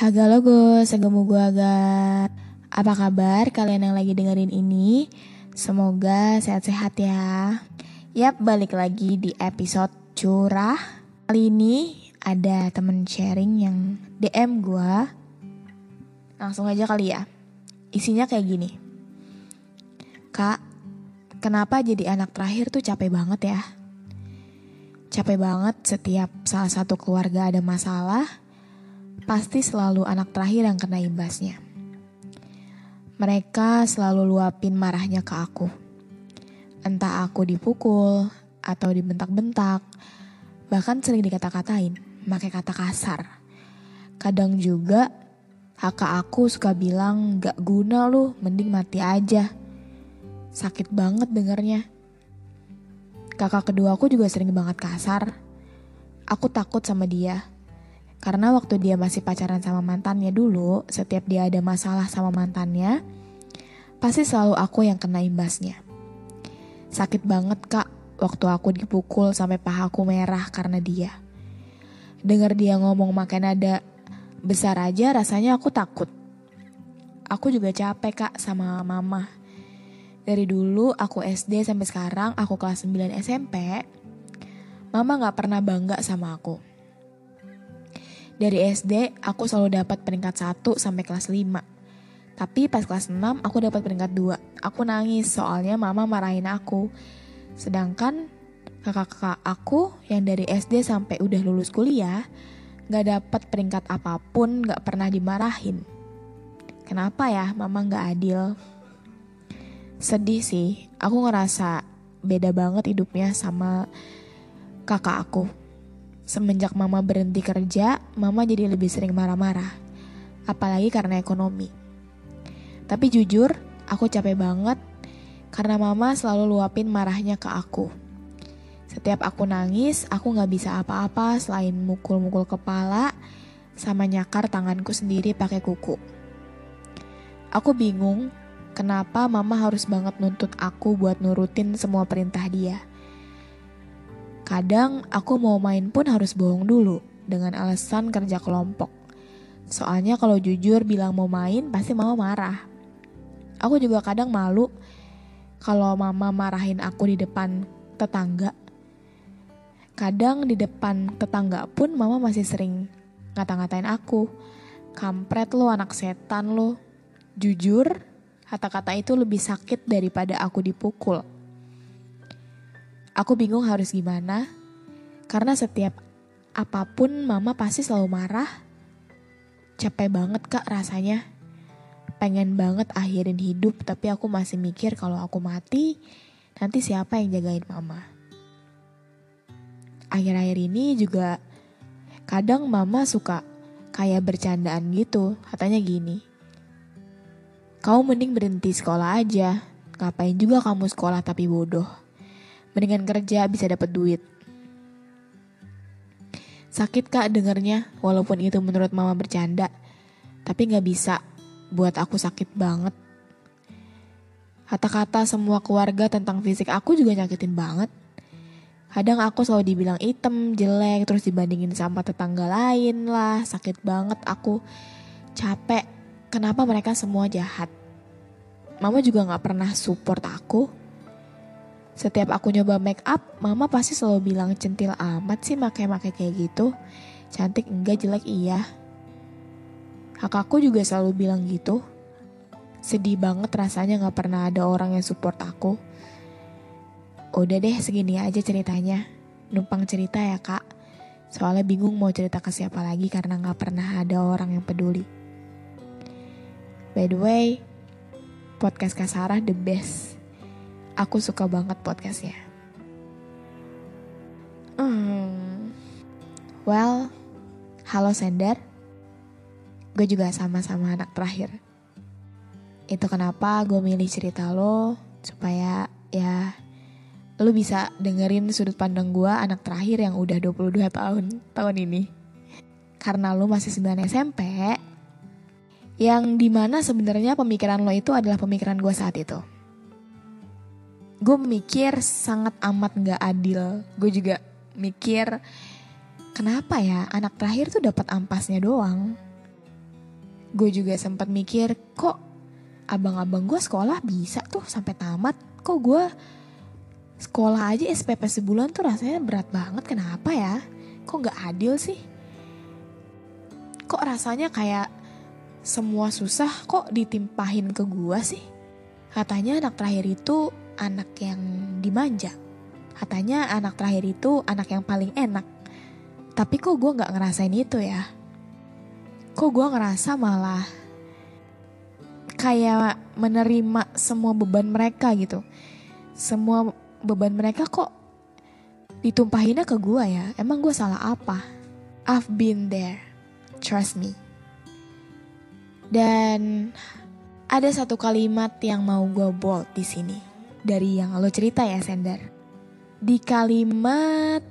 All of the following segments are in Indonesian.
Haga logo, segemu gua ga. Apa kabar kalian yang lagi dengerin ini? Semoga sehat-sehat ya. Yap, balik lagi di episode curah. Kali ini ada temen sharing yang DM gua. Langsung aja kali ya. Isinya kayak gini. Kak, kenapa jadi anak terakhir tuh capek banget ya? Capek banget setiap salah satu keluarga ada masalah, pasti selalu anak terakhir yang kena imbasnya. Mereka selalu luapin marahnya ke aku. Entah aku dipukul atau dibentak-bentak, bahkan sering dikata-katain, pakai kata kasar. Kadang juga kakak aku suka bilang gak guna lu, mending mati aja. Sakit banget dengernya. Kakak kedua aku juga sering banget kasar. Aku takut sama dia. Karena waktu dia masih pacaran sama mantannya dulu, setiap dia ada masalah sama mantannya, pasti selalu aku yang kena imbasnya. Sakit banget kak, waktu aku dipukul sampai pahaku merah karena dia. Dengar dia ngomong makin nada besar aja rasanya aku takut. Aku juga capek kak sama mama. Dari dulu aku SD sampai sekarang aku kelas 9 SMP, mama gak pernah bangga sama aku. Dari SD, aku selalu dapat peringkat 1 sampai kelas 5. Tapi pas kelas 6, aku dapat peringkat 2. Aku nangis soalnya mama marahin aku. Sedangkan kakak-kakak aku yang dari SD sampai udah lulus kuliah, gak dapat peringkat apa pun, gak pernah dimarahin. Kenapa ya mama gak adil? Sedih sih, aku ngerasa beda banget hidupnya sama kakak aku. Semenjak mama berhenti kerja, mama jadi lebih sering marah-marah. Apalagi karena ekonomi. Tapi jujur, aku capek banget karena mama selalu luapin marahnya ke aku. Setiap aku nangis, aku gak bisa apa-apa selain mukul-mukul kepala sama nyakar tanganku sendiri pakai kuku. Aku bingung kenapa mama harus banget nuntut aku buat nurutin semua perintah dia. Kadang aku mau main pun harus bohong dulu dengan alasan kerja kelompok. Soalnya kalau jujur bilang mau main pasti mama marah. Aku juga kadang malu kalau mama marahin aku di depan tetangga. Kadang di depan tetangga pun mama masih sering ngata-ngatain aku. Kampret lo anak setan lo. Jujur, kata-kata itu lebih sakit daripada aku dipukul. Aku bingung harus gimana, karena setiap apa pun mama pasti selalu marah. Capek banget kak rasanya. Pengen banget akhirin hidup, tapi aku masih mikir kalau aku mati, nanti siapa yang jagain mama. Akhir-akhir ini juga kadang mama suka kayak bercandaan gitu, katanya gini. Kau mending berhenti sekolah aja, ngapain juga kamu sekolah tapi bodoh. Mendingan kerja bisa dapat duit. Sakit kak dengernya, walaupun itu menurut mama bercanda. Tapi gak bisa, buat aku sakit banget. Kata-kata semua keluarga tentang fisik aku juga nyakitin banget. Kadang aku selalu dibilang item, jelek, terus dibandingin sama tetangga lain lah. Sakit banget aku. Capek. Kenapa mereka semua jahat? Mama juga gak pernah support aku. Setiap aku nyoba make up, mama pasti selalu bilang centil amat sih pakai-pakai kayak gitu. Cantik enggak, jelek iya. Kakakku juga selalu bilang gitu. Sedih banget rasanya gak pernah ada orang yang support aku. Udah deh segini aja ceritanya. Numpang cerita ya kak. Soalnya bingung mau cerita ke siapa lagi karena gak pernah ada orang yang peduli. By the way, podcast Kak Sarah the best. Aku suka banget podcastnya. Hmm. Well, halo Sender. Gue juga sama-sama anak terakhir. Itu kenapa gue milih cerita lo supaya ya lo bisa dengerin sudut pandang gue anak terakhir yang udah 22 tahun tahun ini. Karena lo masih 9 SMP, yang di mana sebenarnya pemikiran lo itu adalah pemikiran gue saat itu. Gue mikir sangat amat gak adil. Gue juga mikir kenapa ya anak terakhir tuh dapat ampasnya doang. Gue juga sempat mikir kok abang-abang gue sekolah bisa tuh sampai tamat. Kok gue sekolah aja SPP sebulan tuh rasanya berat banget. Kenapa ya? Kok gak adil sih? Kok rasanya kayak semua susah kok ditimpahin ke gua sih? Katanya anak terakhir itu anak yang dimanja. Katanya anak terakhir itu anak yang paling enak. Tapi kok gue gak ngerasain itu ya? Kok gue ngerasa malah kayak menerima semua beban mereka gitu. Semua beban mereka kok ditumpahinnya ke gue ya? Emang gue salah apa? I've been there. Trust me. Dan ada satu kalimat yang mau gue bold di sini dari yang lo cerita ya Sender. Di kalimat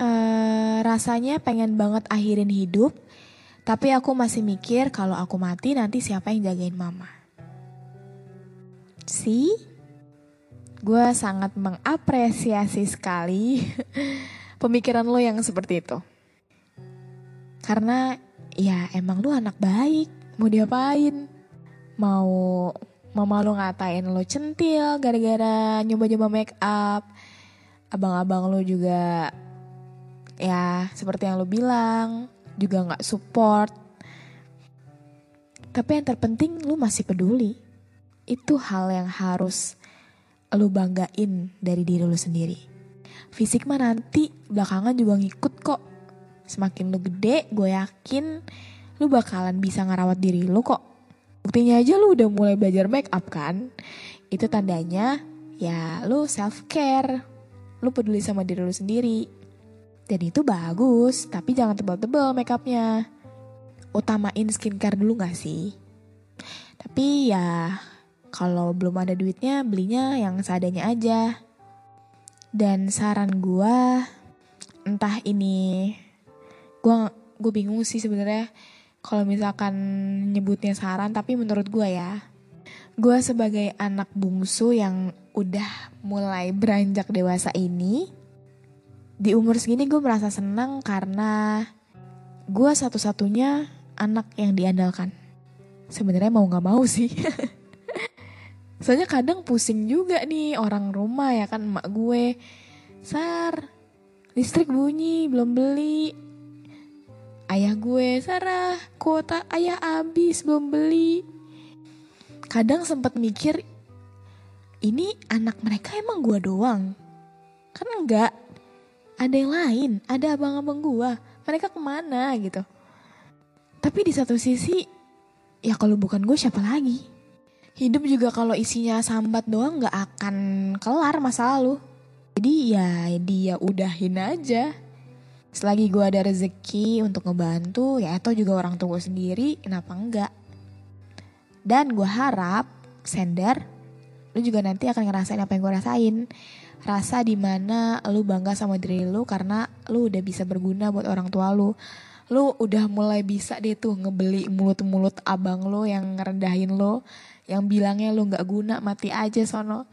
uh, rasanya pengen banget akhirin hidup, tapi aku masih mikir kalau aku mati nanti siapa yang jagain mama. Si, gue sangat mengapresiasi sekali pemikiran lo yang seperti itu. Karena ya emang lu anak baik mau diapain mau mama lu ngatain lo centil gara-gara nyoba-nyoba make up. Abang-abang lo juga ya seperti yang lo bilang juga nggak support. Tapi yang terpenting lu masih peduli. Itu hal yang harus lu banggain dari diri lu sendiri. Fisik mah nanti belakangan juga ngikut kok. Semakin lu gede gue yakin lu bakalan bisa ngerawat diri lu kok. Buktinya aja lu udah mulai belajar make up kan? Itu tandanya ya lu self care. Lu peduli sama diri lu sendiri. Dan itu bagus, tapi jangan tebal-tebal make upnya. Utamain skincare dulu gak sih? Tapi ya kalau belum ada duitnya belinya yang seadanya aja. Dan saran gue entah ini gue gue bingung sih sebenarnya kalau misalkan nyebutnya saran tapi menurut gue ya gue sebagai anak bungsu yang udah mulai beranjak dewasa ini di umur segini gue merasa senang karena gue satu-satunya anak yang diandalkan. Sebenarnya mau nggak mau sih. Soalnya kadang pusing juga nih orang rumah ya kan emak gue sar listrik bunyi belum beli ayah gue Sarah. Kuota ayah habis belum beli. Kadang sempat mikir ini anak mereka emang gue doang? Kan enggak. Ada yang lain ada abang-abang gue mereka ke mana gitu. Tapi di satu sisi ya kalau bukan gue siapa lagi? Hidup juga kalau isinya sambat doang nggak akan kelar masa lalu. Jadi ya dia udahin aja selagi gue ada rezeki untuk ngebantu ya atau juga orang tua sendiri kenapa enggak? Dan gue harap sender lu juga nanti akan ngerasain apa yang gue rasain. Rasa di mana lu bangga sama diri lu karena lu udah bisa berguna buat orang tua lu. Lu udah mulai bisa deh tuh ngebeli mulut-mulut abang lu yang ngerendahin lu yang bilangnya lu nggak guna mati aja sono.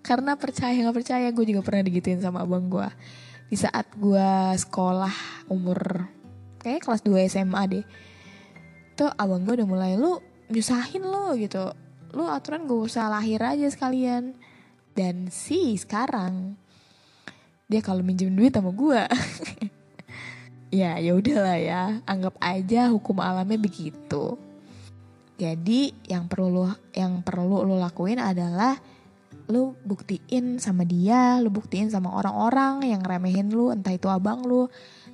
Karena percaya nggak percaya gue juga pernah digituin sama abang gue di saat gue sekolah umur kayak kelas 2 SMA deh. Tuh abang gue udah mulai lu nyusahin lo gitu. Lu aturan gak usah lahir aja sekalian. Dan si sekarang dia kalau minjem duit sama gue ya ya udahlah ya anggap aja hukum alamnya begitu. Jadi yang perlu lu yang perlu lu lakuin adalah lu buktiin sama dia, lu buktiin sama orang-orang yang remehin lu, entah itu abang lu,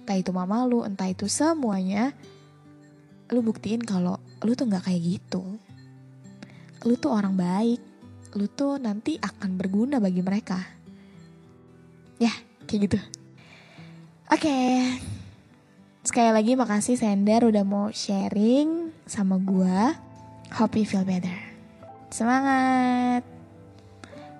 entah itu mama lu, entah itu semuanya. Lu buktiin kalau lu tuh nggak kayak gitu. Lu tuh orang baik. Lu tuh nanti akan berguna bagi mereka. Ya, kayak gitu. Oke. Okay. Sekali lagi makasih Sender udah mau sharing sama gua. Hope you feel better. Semangat.